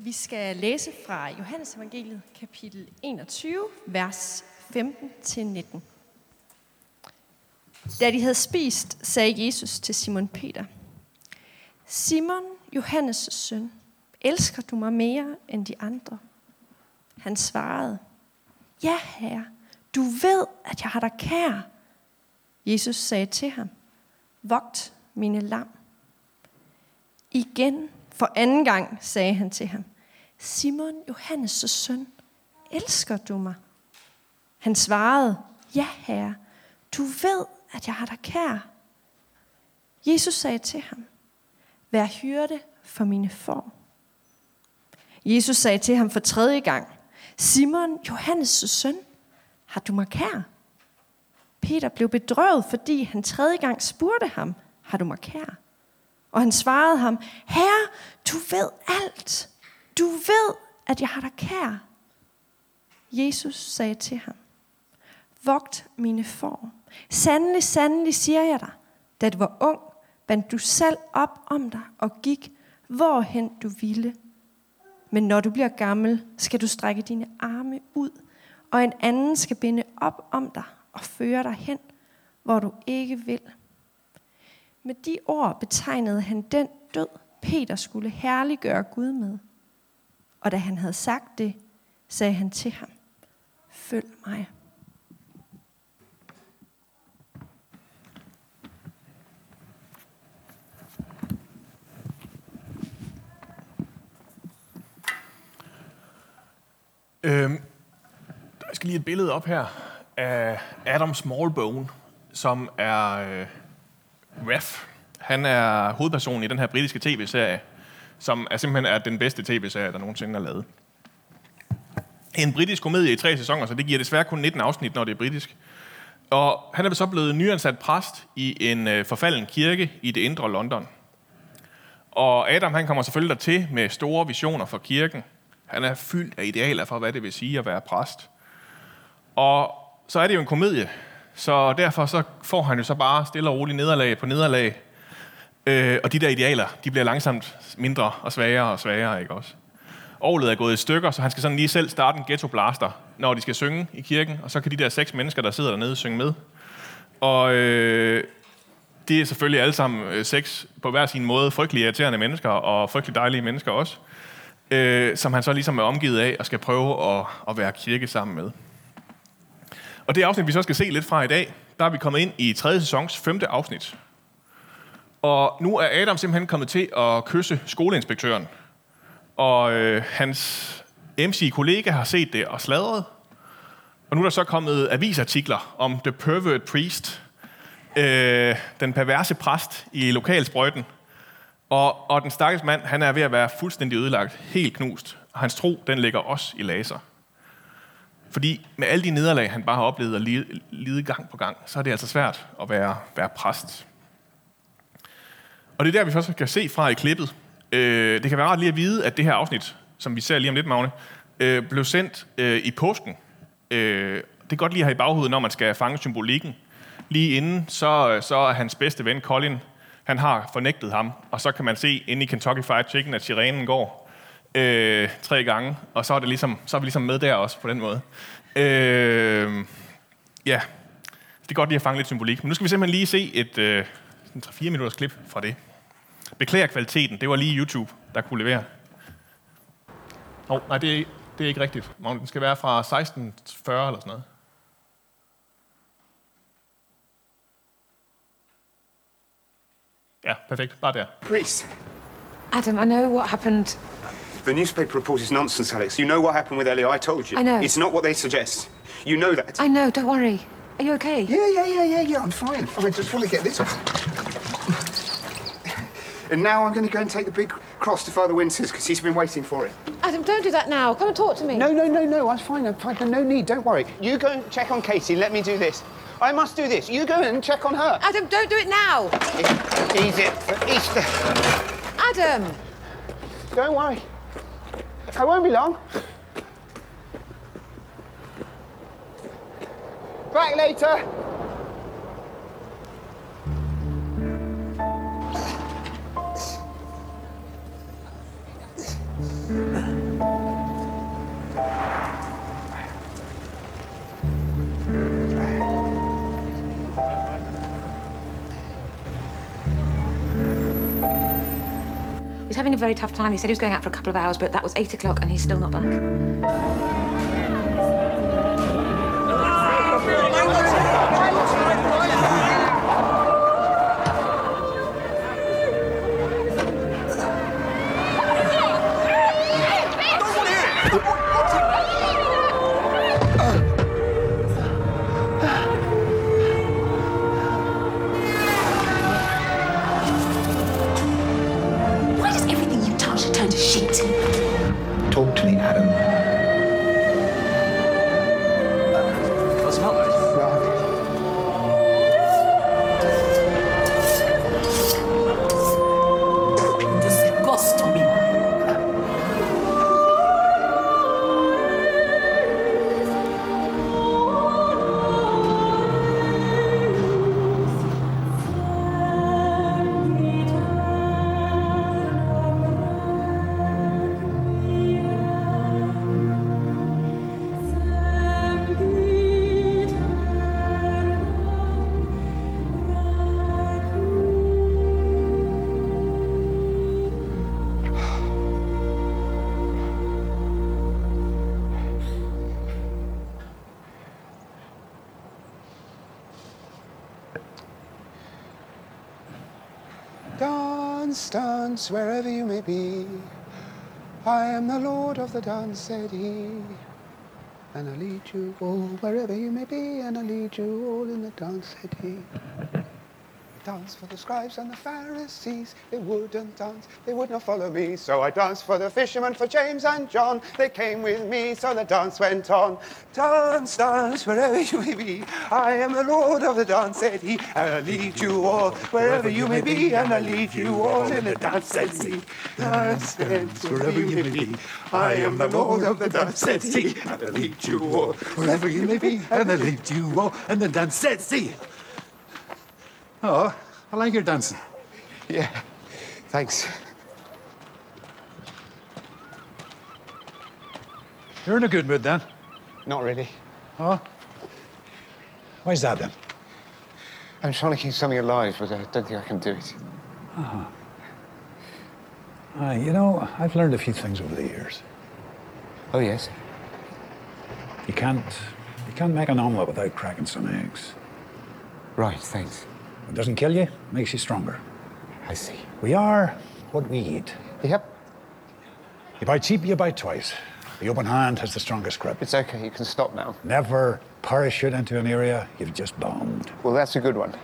Vi skal læse fra Johannes evangeliet, kapitel 21, vers 15-19. Da de havde spist, sagde Jesus til Simon Peter, Simon, Johannes' søn, elsker du mig mere end de andre? Han svarede, Ja, herre, du ved, at jeg har dig kær. Jesus sagde til ham, Vogt mine lam. Igen, for anden gang, sagde han til ham, Simon, Johannes' søn, elsker du mig? Han svarede, ja herre, du ved, at jeg har dig kær. Jesus sagde til ham, vær hyrde for mine får. Jesus sagde til ham for tredje gang, Simon, Johannes' søn, har du mig kær? Peter blev bedrøvet, fordi han tredje gang spurgte ham, har du mig kær? Og han svarede ham, Herre, du ved alt. Du ved, at jeg har dig kær. Jesus sagde til ham, Vogt mine får. Sandelig, sandelig siger jeg dig, da du var ung, bandt du selv op om dig og gik, hvorhen du ville. Men når du bliver gammel, skal du strække dine arme ud, og en anden skal binde op om dig og føre dig hen, hvor du ikke vil. Med de ord betegnede han den død, Peter skulle herliggøre Gud med. Og da han havde sagt det, sagde han til ham, følg mig. Øhm, jeg skal lige et billede op her af Adam Smallbone, som er øh, Ref. Han er hovedpersonen i den her britiske tv-serie, som er simpelthen er den bedste tv-serie, der nogensinde er lavet. En britisk komedie i tre sæsoner, så det giver desværre kun 19 afsnit, når det er britisk. Og han er så blevet nyansat præst i en øh, forfalden kirke i det indre London. Og Adam han kommer selvfølgelig dertil med store visioner for kirken. Han er fyldt af idealer for, hvad det vil sige at være præst. Og så er det jo en komedie, så derfor så får han jo så bare stille og roligt nederlag på nederlag. Øh, og de der idealer, de bliver langsomt mindre og svagere og svagere, ikke også? Året er gået i stykker, så han skal sådan lige selv starte en ghetto blaster, når de skal synge i kirken, og så kan de der seks mennesker, der sidder dernede, synge med. Og øh, det er selvfølgelig alle sammen øh, seks på hver sin måde frygtelig irriterende mennesker, og frygtelig dejlige mennesker også, øh, som han så ligesom er omgivet af og skal prøve at, at være kirke sammen med. Og det afsnit, vi så skal se lidt fra i dag, der er vi kommet ind i tredje sæsons femte afsnit. Og nu er Adam simpelthen kommet til at kysse skoleinspektøren. Og øh, hans MC-kollega har set det og sladret. Og nu er der så kommet avisartikler om The Pervert Priest, øh, den perverse præst i lokalsprøjten. Og, og den stakkels mand, han er ved at være fuldstændig ødelagt, helt knust. Og hans tro, den ligger også i laser. Fordi med alle de nederlag, han bare har oplevet og lide gang på gang, så er det altså svært at være, være præst. Og det er der, vi først kan se fra i klippet. Øh, det kan være rart lige at vide, at det her afsnit, som vi ser lige om lidt, Magne, øh, blev sendt øh, i påsken. Øh, det er godt lige at have i baghovedet, når man skal fange symbolikken. Lige inden, så, så er hans bedste ven, Colin, han har fornægtet ham, og så kan man se inde i Kentucky Fried Chicken, at sirenen går øh, tre gange, og så er, det ligesom, så er vi ligesom med der også på den måde. Øh, ja, det er godt lige at fange lidt symbolik. Men nu skal vi simpelthen lige se et øh, 3-4 minutters klip fra det. Beklager kvaliteten, det var lige YouTube, der kunne levere. Oh, nej, det er, det er ikke rigtigt. Den skal være fra 1640 eller sådan noget. Ja, perfekt. Bare der. Priest, Adam, I know what happened. The newspaper report is nonsense, Alex. You know what happened with Ellie. I told you. I know. It's not what they suggest. You know that. I know, don't worry. Are you okay? Yeah, yeah, yeah, yeah, yeah. I'm fine. I just want to get this off. And now I'm going to go and take the big cross to Father Winters because he's been waiting for it. Adam, don't do that now. Come and talk to me. No, no, no, no. I'm fine. I'm fine. No need. Don't worry. You go and check on Katie. Let me do this. I must do this. You go and check on her. Adam, don't do it now. Ease it for Easter. Adam! Don't worry. I won't be long. Back later. Having a very tough time. He said he was going out for a couple of hours, but that was eight o'clock and he's still not back. Dance, wherever you may be. I am the Lord of the dance, said he. And I lead you all wherever you may be, and I lead you all in the dance, said he. Dance for the scribes and the Pharisees. They wouldn't dance, they would not follow me. So I danced for the fishermen, for James and John. They came with me, so the dance went on. Dance, dance, wherever you may be. I am the Lord of the dance, said he. And I lead you all wherever you may be, and I lead you all in the dance, said he. Dance, dance, wherever you may be. I am the Lord of the dance, said he. And I lead you all wherever you may be, and I lead you all in the dance, said he. Oh, I like your dancing. Yeah, thanks. You're in a good mood then. Not really. Oh? Why's that then? I'm trying to keep something alive, but I don't think I can do it. Uh, you know, I've learned a few things over the years. Oh, yes? You can't, you can't make an omelette without cracking some eggs. Right, thanks. It doesn't kill you, makes you stronger. I see. We are what we eat. Yep, You buy cheap, you buy twice. The open hand has the strongest grip. it's okay. You can stop now. Never parachute into an area you've just bombed. Well, that's a good one.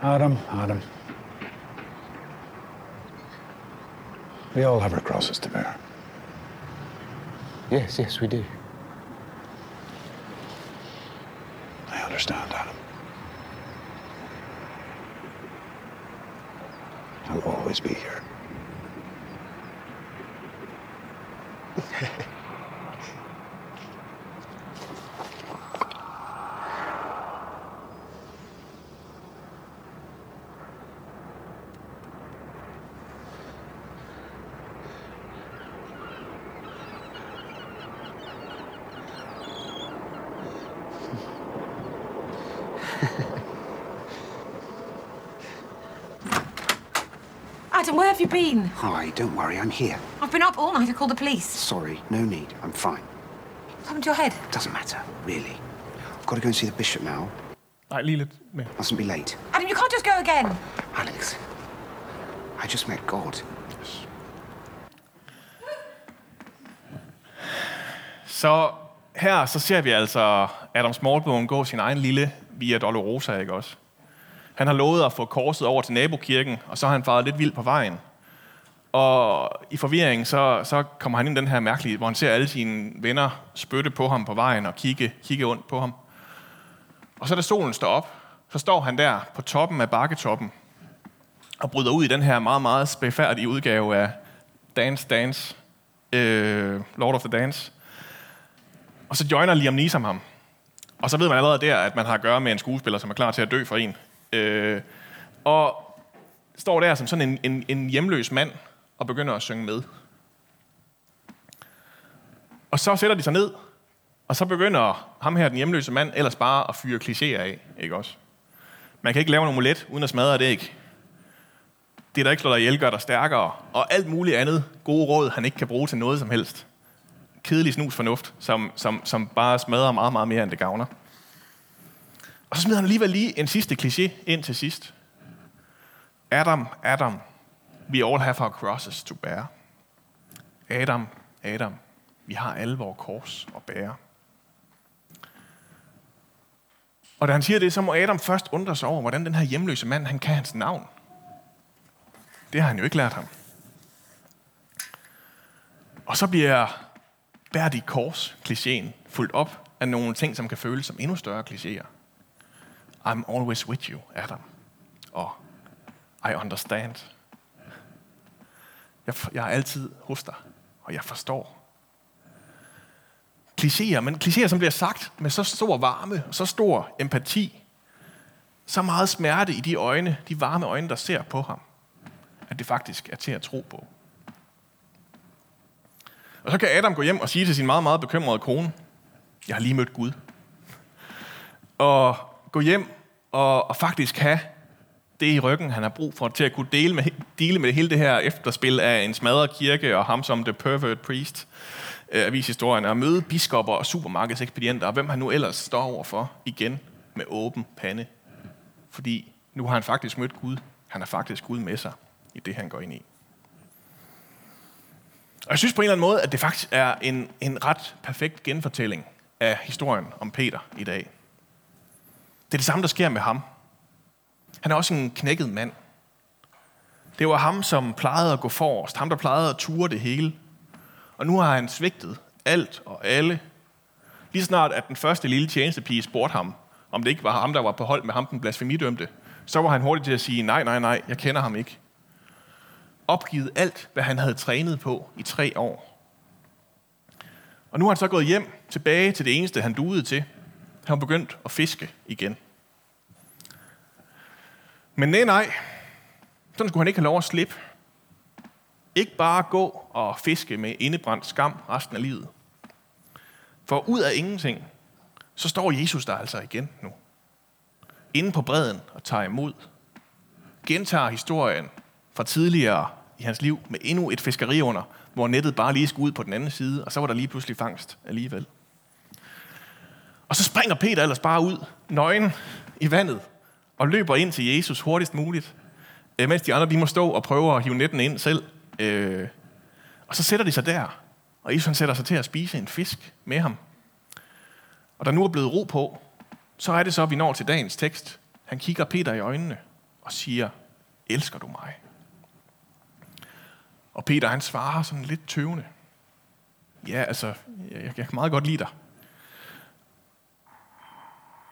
Adam, Adam. We all have our crosses to bear. Yes, yes, we do. I understand, Adam, where have you been? Hi, don't worry, I'm here. I've been up all night. I called the police. Sorry, no need. I'm fine. What happened to your head? Doesn't matter, really. I've got to go and see the bishop now. Nej, lige lidt mere. Mustn't be late. Adam, you can't just go again. Alex, I just met God. Så her så ser vi altså Adam Smallbone gå sin egen lille Via Dolorosa, ikke også? Han har lovet at få korset over til nabokirken, og så har han faret lidt vild på vejen. Og i forvirring, så, så kommer han ind i den her mærkelige, hvor han ser alle sine venner spytte på ham på vejen og kigge, kigge ondt på ham. Og så da solen står op, så står han der på toppen af bakketoppen og bryder ud i den her meget, meget spæfærdige udgave af Dance Dance, øh, Lord of the Dance. Og så joiner Liam Neeson ham. Og så ved man allerede der, at man har at gøre med en skuespiller, som er klar til at dø for en. Øh, og står der som sådan en, en, en hjemløs mand og begynder at synge med. Og så sætter de sig ned, og så begynder ham her, den hjemløse mand, ellers bare at fyre klichéer af, ikke også? Man kan ikke lave en omelet uden at smadre det, ikke? Det, der ikke slår dig ihjel, gør dig stærkere. Og alt muligt andet gode råd, han ikke kan bruge til noget som helst. Kedelig snus fornuft, som, som, som bare smadrer meget, meget mere, end det gavner. Og så smider han alligevel lige en sidste kliché ind til sidst. Adam, Adam, we all have our crosses to bear. Adam, Adam, vi har alle vores kors at bære. Og da han siger det, så må Adam først undre sig over, hvordan den her hjemløse mand, han kan hans navn. Det har han jo ikke lært ham. Og så bliver bær de kors, klichéen, fuldt op af nogle ting, som kan føles som endnu større klichéer. I'm always with you, Adam. Og I understand. Jeg, jeg er altid hos dig, og jeg forstår. Klichéer, men klichéer, som bliver sagt med så stor varme, så stor empati, så meget smerte i de øjne, de varme øjne, der ser på ham, at det faktisk er til at tro på. Og så kan Adam gå hjem og sige til sin meget, meget bekymrede kone, jeg har lige mødt Gud. Og gå hjem og, og faktisk have det i ryggen, han har brug for, til at kunne dele med, dele med hele det her efterspil af en smadret kirke og ham som the pervert priest øh, avishistorien, og møde biskopper og supermarkedsekspedienter, og hvem han nu ellers står overfor igen med åben pande. Fordi nu har han faktisk mødt Gud. Han har faktisk Gud med sig i det, han går ind i. Og jeg synes på en eller anden måde, at det faktisk er en, en ret perfekt genfortælling af historien om Peter i dag. Det er det samme, der sker med ham. Han er også en knækket mand. Det var ham, som plejede at gå forrest. Ham, der plejede at ture det hele. Og nu har han svigtet alt og alle. Lige snart, at den første lille tjenestepige spurgte ham, om det ikke var ham, der var på hold med ham, den blasfemidømte, så var han hurtig til at sige, nej, nej, nej, jeg kender ham ikke. Opgivet alt, hvad han havde trænet på i tre år. Og nu har han så gået hjem tilbage til det eneste, han duede til. Han har begyndt at fiske igen. Men nej, nej. Sådan skulle han ikke have lov at slippe. Ikke bare gå og fiske med indebrændt skam resten af livet. For ud af ingenting, så står Jesus der altså igen nu. Inde på bredden og tager imod. Gentager historien fra tidligere i hans liv med endnu et fiskeri under, hvor nettet bare lige skulle ud på den anden side, og så var der lige pludselig fangst alligevel. Og så springer Peter ellers bare ud, nøgen i vandet, og løber ind til Jesus hurtigst muligt, øh, mens de andre de må stå og prøve at hive netten ind selv. Øh, og så sætter de sig der, og Jesus han sætter sig til at spise en fisk med ham. Og der nu er blevet ro på, så er det så, at vi når til dagens tekst. Han kigger Peter i øjnene og siger, elsker du mig? Og Peter han svarer sådan lidt tøvende. Ja, altså, jeg, jeg kan meget godt lide dig.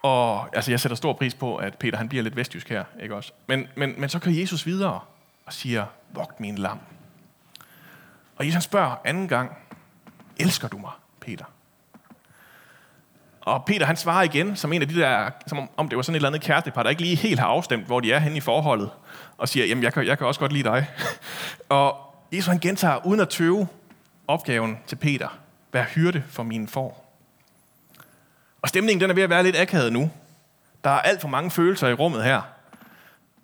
Og altså, jeg sætter stor pris på, at Peter han bliver lidt vestjysk her, ikke også? Men, men, men så kører Jesus videre og siger, vogt min lam. Og Jesus spørger anden gang, elsker du mig, Peter? Og Peter han svarer igen, som en af de der, som om det var sådan et eller andet kærestepar, der ikke lige helt har afstemt, hvor de er henne i forholdet, og siger, jamen jeg kan, jeg kan også godt lide dig. og Jesus han gentager, uden at tøve, opgaven til Peter, vær hyrde for mine får. Og stemningen den er ved at være lidt akavet nu. Der er alt for mange følelser i rummet her,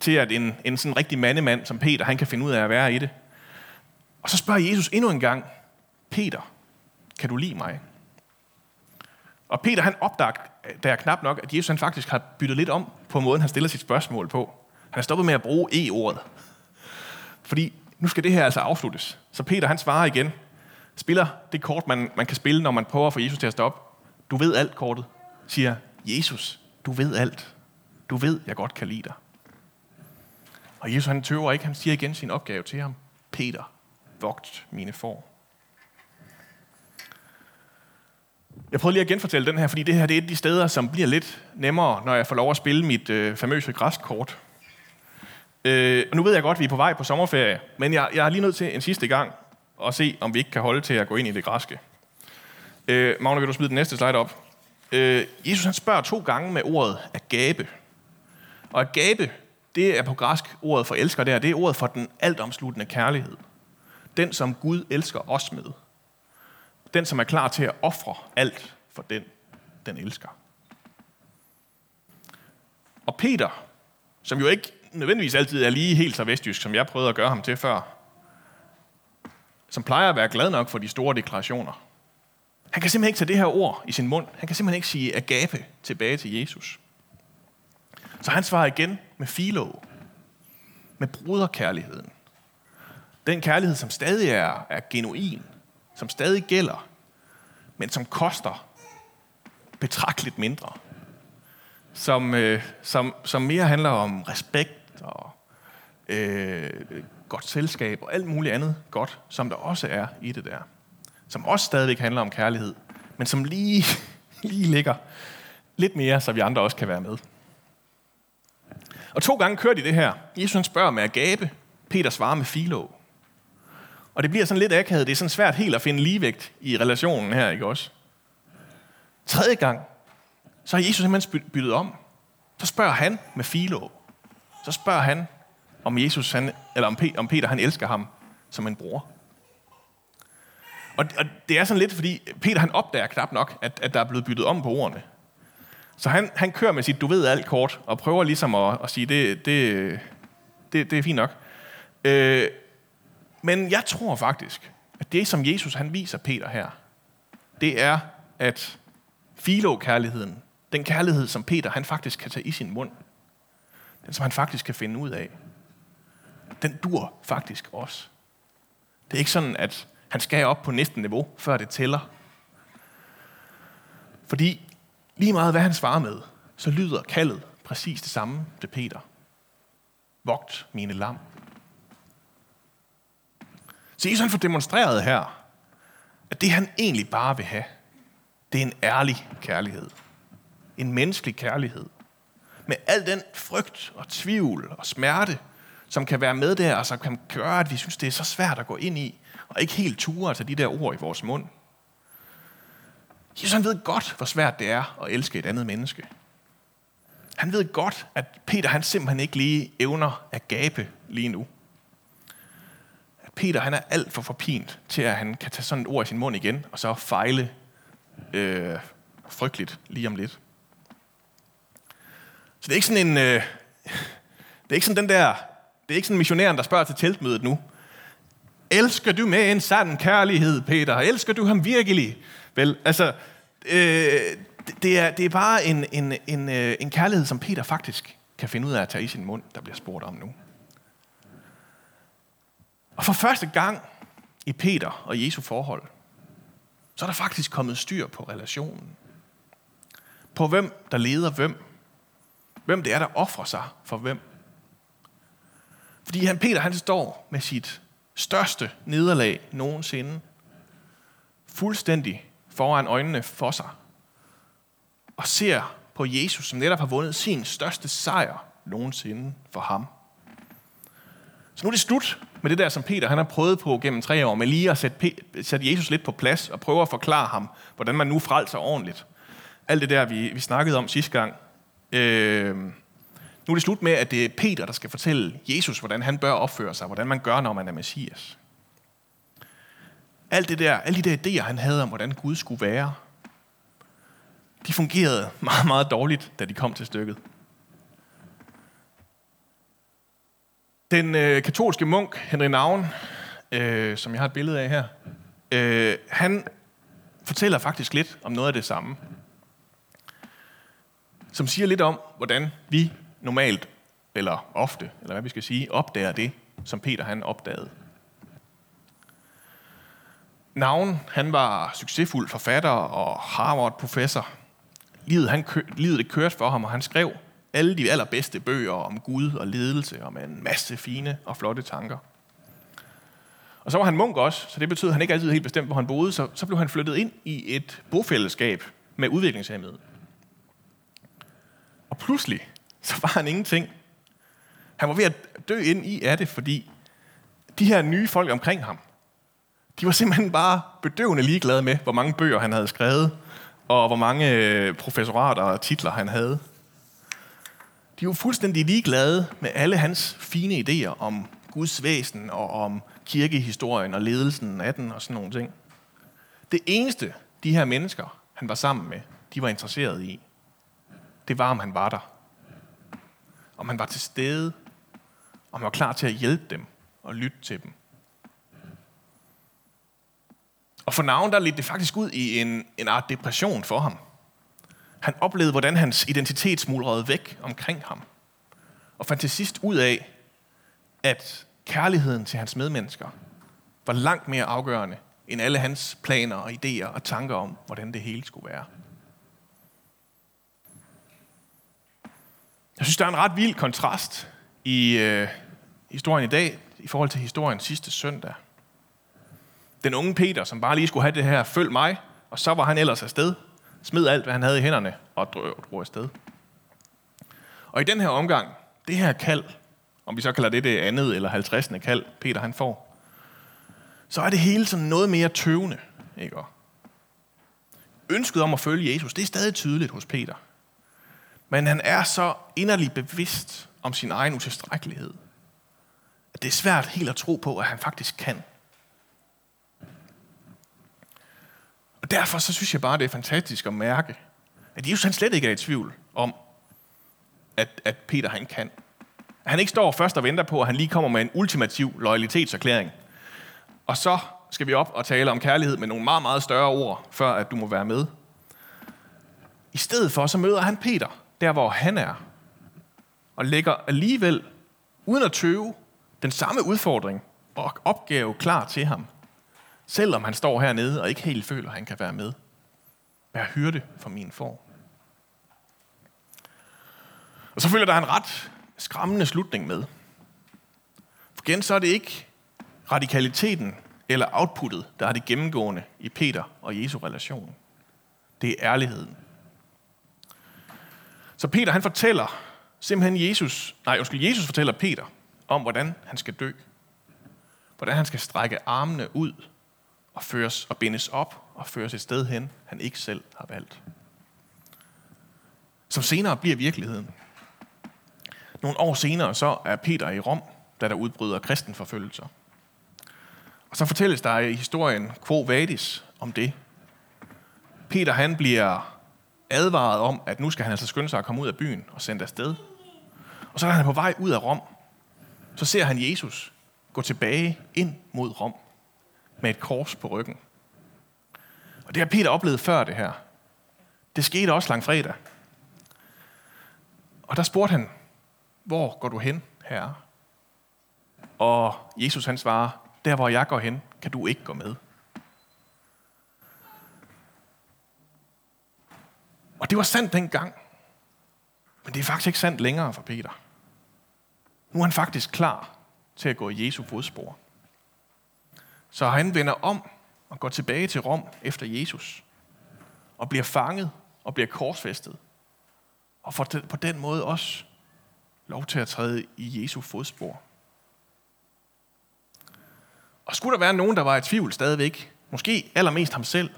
til at en, en sådan rigtig mandemand som Peter, han kan finde ud af at være i det. Og så spørger Jesus endnu en gang, Peter, kan du lide mig? Og Peter han opdager, der er knap nok, at Jesus han faktisk har byttet lidt om på måden, han stiller sit spørgsmål på. Han har stoppet med at bruge e-ordet. Fordi nu skal det her altså afsluttes. Så Peter han svarer igen, spiller det kort, man, man kan spille, når man prøver at få Jesus til at stoppe. Du ved alt, kortet. Siger, Jesus, du ved alt. Du ved, jeg godt kan lide dig. Og Jesus han tøver ikke, han siger igen sin opgave til ham. Peter, vogt mine får. Jeg prøver lige at genfortælle den her, fordi det her det er et af de steder, som bliver lidt nemmere, når jeg får lov at spille mit øh, famøse græskort. Øh, og nu ved jeg godt, at vi er på vej på sommerferie, men jeg, jeg er lige nødt til en sidste gang at se, om vi ikke kan holde til at gå ind i det græske. Øh, Magne, vil du smide den næste slide op? Øh, Jesus han spørger to gange med ordet agape. Og agape, det er på græsk ordet for elsker der, det er ordet for den altomsluttende kærlighed. Den, som Gud elsker os med. Den, som er klar til at ofre alt for den, den elsker. Og Peter, som jo ikke nødvendigvis altid er lige helt så vestjysk, som jeg prøvede at gøre ham til før. Som plejer at være glad nok for de store deklarationer. Han kan simpelthen ikke tage det her ord i sin mund. Han kan simpelthen ikke sige agape tilbage til Jesus. Så han svarer igen med filo. Med bruderkærligheden. Den kærlighed, som stadig er, er genuin. Som stadig gælder. Men som koster betragteligt mindre som, øh, som, som mere handler om respekt og øh, godt selskab og alt muligt andet godt, som der også er i det der. Som også stadigvæk handler om kærlighed, men som lige, lige ligger lidt mere, så vi andre også kan være med. Og to gange kører de det her. Jesus han spørger med agape, Peter svarer med filo. Og det bliver sådan lidt akavet. Det er sådan svært helt at finde ligevægt i relationen her, ikke også? Tredje gang, så har Jesus simpelthen byttet om. Så spørger han med Filo. Så spørger han, om Jesus, han, eller om, Peter, om Peter han elsker ham som en bror. Og, og det er sådan lidt, fordi Peter han opdager knap nok, at, at der er blevet byttet om på ordene. Så han, han kører med sit du ved alt kort, og prøver ligesom at, at sige, det, det, det, det er fint nok. Øh, men jeg tror faktisk, at det som Jesus han viser Peter her, det er, at filokærligheden, den kærlighed, som Peter han faktisk kan tage i sin mund. Den, som han faktisk kan finde ud af. Den dur faktisk også. Det er ikke sådan, at han skal op på næste niveau, før det tæller. Fordi lige meget hvad han svarer med, så lyder kaldet præcis det samme til Peter. Vogt mine lam. Så Jesus han får demonstreret her, at det han egentlig bare vil have, det er en ærlig kærlighed en menneskelig kærlighed. Med al den frygt og tvivl og smerte, som kan være med der, og som kan gøre, at vi synes, det er så svært at gå ind i, og ikke helt ture at tage de der ord i vores mund. Jesus han ved godt, hvor svært det er at elske et andet menneske. Han ved godt, at Peter han simpelthen ikke lige evner at gabe lige nu. At Peter han er alt for forpint til, at han kan tage sådan et ord i sin mund igen, og så fejle øh, frygteligt lige om lidt. Så det er ikke sådan en... Øh, det er ikke sådan den der... Det er ikke sådan missionæren, der spørger til teltmødet nu. Elsker du med en sand kærlighed, Peter? Elsker du ham virkelig? Vel, altså... Øh, det, er, det er bare en, en, en, øh, en kærlighed, som Peter faktisk kan finde ud af at tage i sin mund, der bliver spurgt om nu. Og for første gang i Peter og Jesu forhold, så er der faktisk kommet styr på relationen. På hvem, der leder hvem, Hvem det er, der offrer sig for hvem. Fordi han, Peter han står med sit største nederlag nogensinde. Fuldstændig foran øjnene for sig. Og ser på Jesus, som netop har vundet sin største sejr nogensinde for ham. Så nu er det slut med det der, som Peter han har prøvet på gennem tre år, med lige at sætte, sætte Jesus lidt på plads og prøve at forklare ham, hvordan man nu frelser ordentligt. Alt det der, vi, vi snakkede om sidste gang, Øh, nu er det slut med, at det er Peter, der skal fortælle Jesus, hvordan han bør opføre sig, hvordan man gør, når man er Messias. Alt det der, alle de der idéer, han havde om, hvordan Gud skulle være, de fungerede meget, meget dårligt, da de kom til stykket. Den øh, katolske munk, Henry Navn, øh, som jeg har et billede af her, øh, han fortæller faktisk lidt om noget af det samme som siger lidt om, hvordan vi normalt, eller ofte, eller hvad vi skal sige, opdager det, som Peter han opdagede. Navn, han var succesfuld forfatter og Harvard-professor. Livet, han, livet det kørte for ham, og han skrev alle de allerbedste bøger om Gud og ledelse, og med en masse fine og flotte tanker. Og så var han munk også, så det betød, at han ikke altid helt bestemt, hvor han boede, så, så blev han flyttet ind i et bofællesskab med udviklingshemmede. Og pludselig, så var han ingenting. Han var ved at dø ind i af det, fordi de her nye folk omkring ham, de var simpelthen bare bedøvende ligeglade med, hvor mange bøger han havde skrevet, og hvor mange øh, professorater og titler han havde. De var fuldstændig ligeglade med alle hans fine idéer om Guds væsen og om kirkehistorien og ledelsen af den og sådan nogle ting. Det eneste, de her mennesker, han var sammen med, de var interesseret i, det var, om han var der. Om han var til stede Og han var klar til at hjælpe dem og lytte til dem. Og for navn, der ledte det faktisk ud i en, en art depression for ham. Han oplevede, hvordan hans identitet smuldrede væk omkring ham. Og fandt til sidst ud af, at kærligheden til hans medmennesker var langt mere afgørende end alle hans planer og idéer og tanker om, hvordan det hele skulle være. Jeg synes, der er en ret vild kontrast i øh, historien i dag i forhold til historien sidste søndag. Den unge Peter, som bare lige skulle have det her, følg mig, og så var han ellers afsted, smed alt, hvad han havde i hænderne, og drog, drog afsted. Og i den her omgang, det her kald, om vi så kalder det det andet eller 50. kald, Peter han får, så er det hele sådan noget mere tøvende. Ikke? Ønsket om at følge Jesus, det er stadig tydeligt hos Peter. Men han er så inderligt bevidst om sin egen utilstrækkelighed, at det er svært helt at tro på, at han faktisk kan. Og derfor så synes jeg bare, det er fantastisk at mærke, at Jesus han slet ikke er i tvivl om, at, at Peter han kan. At han ikke står først og venter på, at han lige kommer med en ultimativ loyalitetserklæring. Og så skal vi op og tale om kærlighed med nogle meget, meget større ord, før at du må være med. I stedet for, så møder han Peter, der hvor han er, og lægger alligevel, uden at tøve, den samme udfordring og opgave klar til ham. Selvom han står hernede og ikke helt føler, at han kan være med. Vær hyrde for min for. Og så følger der en ret skræmmende slutning med. For igen så er det ikke radikaliteten eller outputtet, der er det gennemgående i Peter og Jesu relation. Det er ærligheden. Så Peter han fortæller simpelthen Jesus, nej undskyld, Jesus fortæller Peter om, hvordan han skal dø. Hvordan han skal strække armene ud og føres og bindes op og føres et sted hen, han ikke selv har valgt. Som senere bliver virkeligheden. Nogle år senere så er Peter i Rom, da der udbryder kristenforfølgelser. Og så fortælles der i historien Quo Vadis om det. Peter han bliver advaret om, at nu skal han altså skynde sig at komme ud af byen og sende afsted. Og så er han på vej ud af Rom. Så ser han Jesus gå tilbage ind mod Rom med et kors på ryggen. Og det har Peter oplevet før det her. Det skete også lang fredag. Og der spurgte han, hvor går du hen, herre? Og Jesus han svarer, der hvor jeg går hen, kan du ikke gå med. Og det var sandt dengang. Men det er faktisk ikke sandt længere for Peter. Nu er han faktisk klar til at gå i Jesu fodspor. Så han vender om og går tilbage til Rom efter Jesus. Og bliver fanget og bliver korsfæstet. Og får på den måde også lov til at træde i Jesu fodspor. Og skulle der være nogen, der var i tvivl stadigvæk, måske allermest ham selv,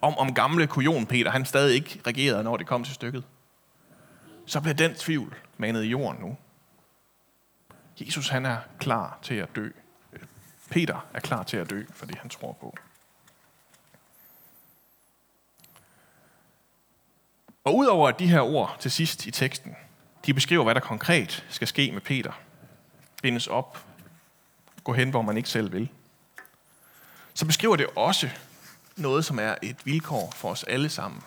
om om gamle kujon Peter, han stadig ikke regerede, når det kom til stykket, så bliver den tvivl manet i jorden nu. Jesus han er klar til at dø. Peter er klar til at dø for det, han tror på. Og udover at de her ord til sidst i teksten, de beskriver, hvad der konkret skal ske med Peter. Bindes op. Gå hen, hvor man ikke selv vil. Så beskriver det også noget, som er et vilkår for os alle sammen.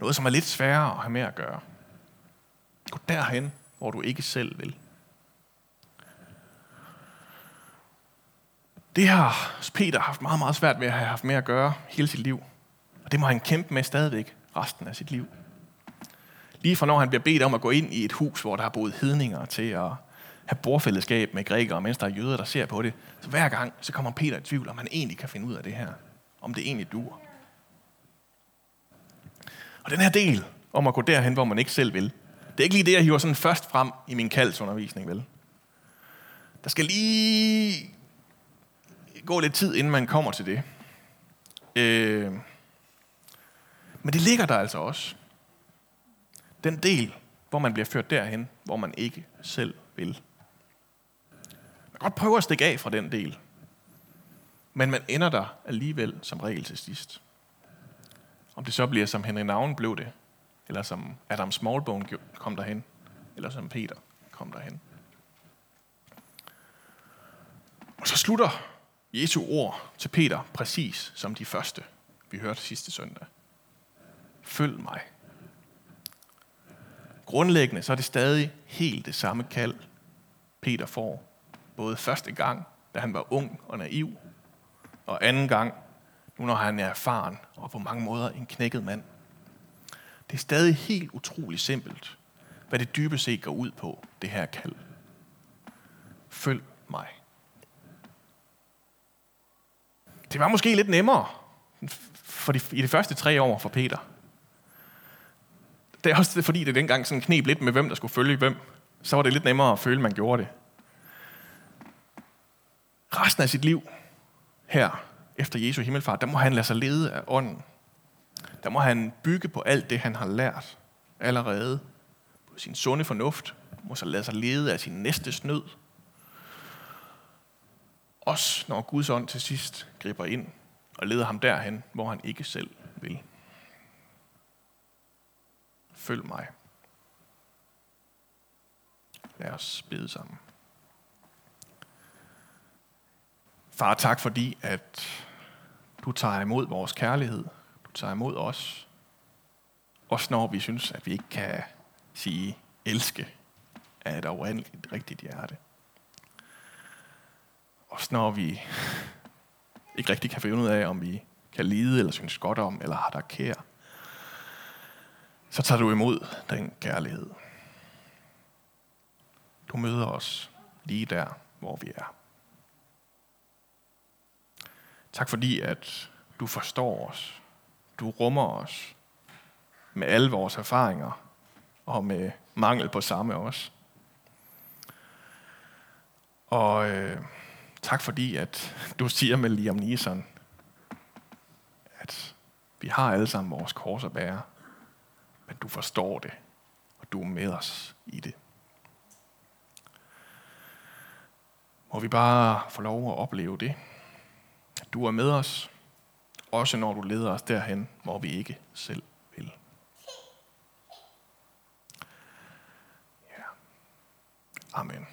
Noget, som er lidt sværere at have med at gøre. Gå derhen, hvor du ikke selv vil. Det har Peter haft meget, meget svært ved at have haft med at gøre hele sit liv. Og det må han kæmpe med stadigvæk resten af sit liv. Lige fra når han bliver bedt om at gå ind i et hus, hvor der har boet hedninger til at have bordfællesskab med grækere, mens der er jøder, der ser på det. Så hver gang, så kommer Peter i tvivl, om han egentlig kan finde ud af det her. Om det egentlig dur. Og den her del om at gå derhen, hvor man ikke selv vil, det er ikke lige det, jeg hiver sådan først frem i min kaldsundervisning, vel? Der skal lige gå lidt tid, inden man kommer til det. Øh, men det ligger der altså også. Den del, hvor man bliver ført derhen, hvor man ikke selv vil. Man kan godt prøve at stikke af fra den del. Men man ender der alligevel som regel til sidst. Om det så bliver som Henry Navn blev det, eller som Adam Smallbone kom derhen, eller som Peter kom derhen. Og så slutter Jesu ord til Peter præcis som de første, vi hørte sidste søndag. Følg mig. Grundlæggende så er det stadig helt det samme kald, Peter får. Både første gang, da han var ung og naiv, og anden gang, nu når han er erfaren og på mange måder en knækket mand. Det er stadig helt utroligt simpelt, hvad det dybest set går ud på, det her kald. Følg mig. Det var måske lidt nemmere for de, i de første tre år for Peter. Det er også fordi, det dengang sådan knep lidt med, hvem der skulle følge hvem. Så var det lidt nemmere at føle, at man gjorde det. Resten af sit liv her, efter Jesu himmelfart, der må han lade sig lede af ånden. Der må han bygge på alt det, han har lært allerede. På sin sunde fornuft. Må så lade sig lede af sin næste snød. Også når Guds ånd til sidst griber ind og leder ham derhen, hvor han ikke selv vil. Følg mig. Lad os bede sammen. Far, tak fordi, at du tager imod vores kærlighed. Du tager imod os. Også når vi synes, at vi ikke kan sige elske af et oprindeligt rigtigt hjerte. Også når vi ikke rigtig kan finde ud af, om vi kan lide eller synes godt om, eller har der kær, så tager du imod den kærlighed. Du møder os lige der, hvor vi er. Tak fordi, at du forstår os. Du rummer os med alle vores erfaringer og med mangel på samme også. Og øh, tak fordi, at du siger med Liam Neeson, at vi har alle sammen vores kors at bære, men du forstår det, og du er med os i det. Må vi bare få lov at opleve det, du er med os, også når du leder os derhen, hvor vi ikke selv vil. Ja. Amen.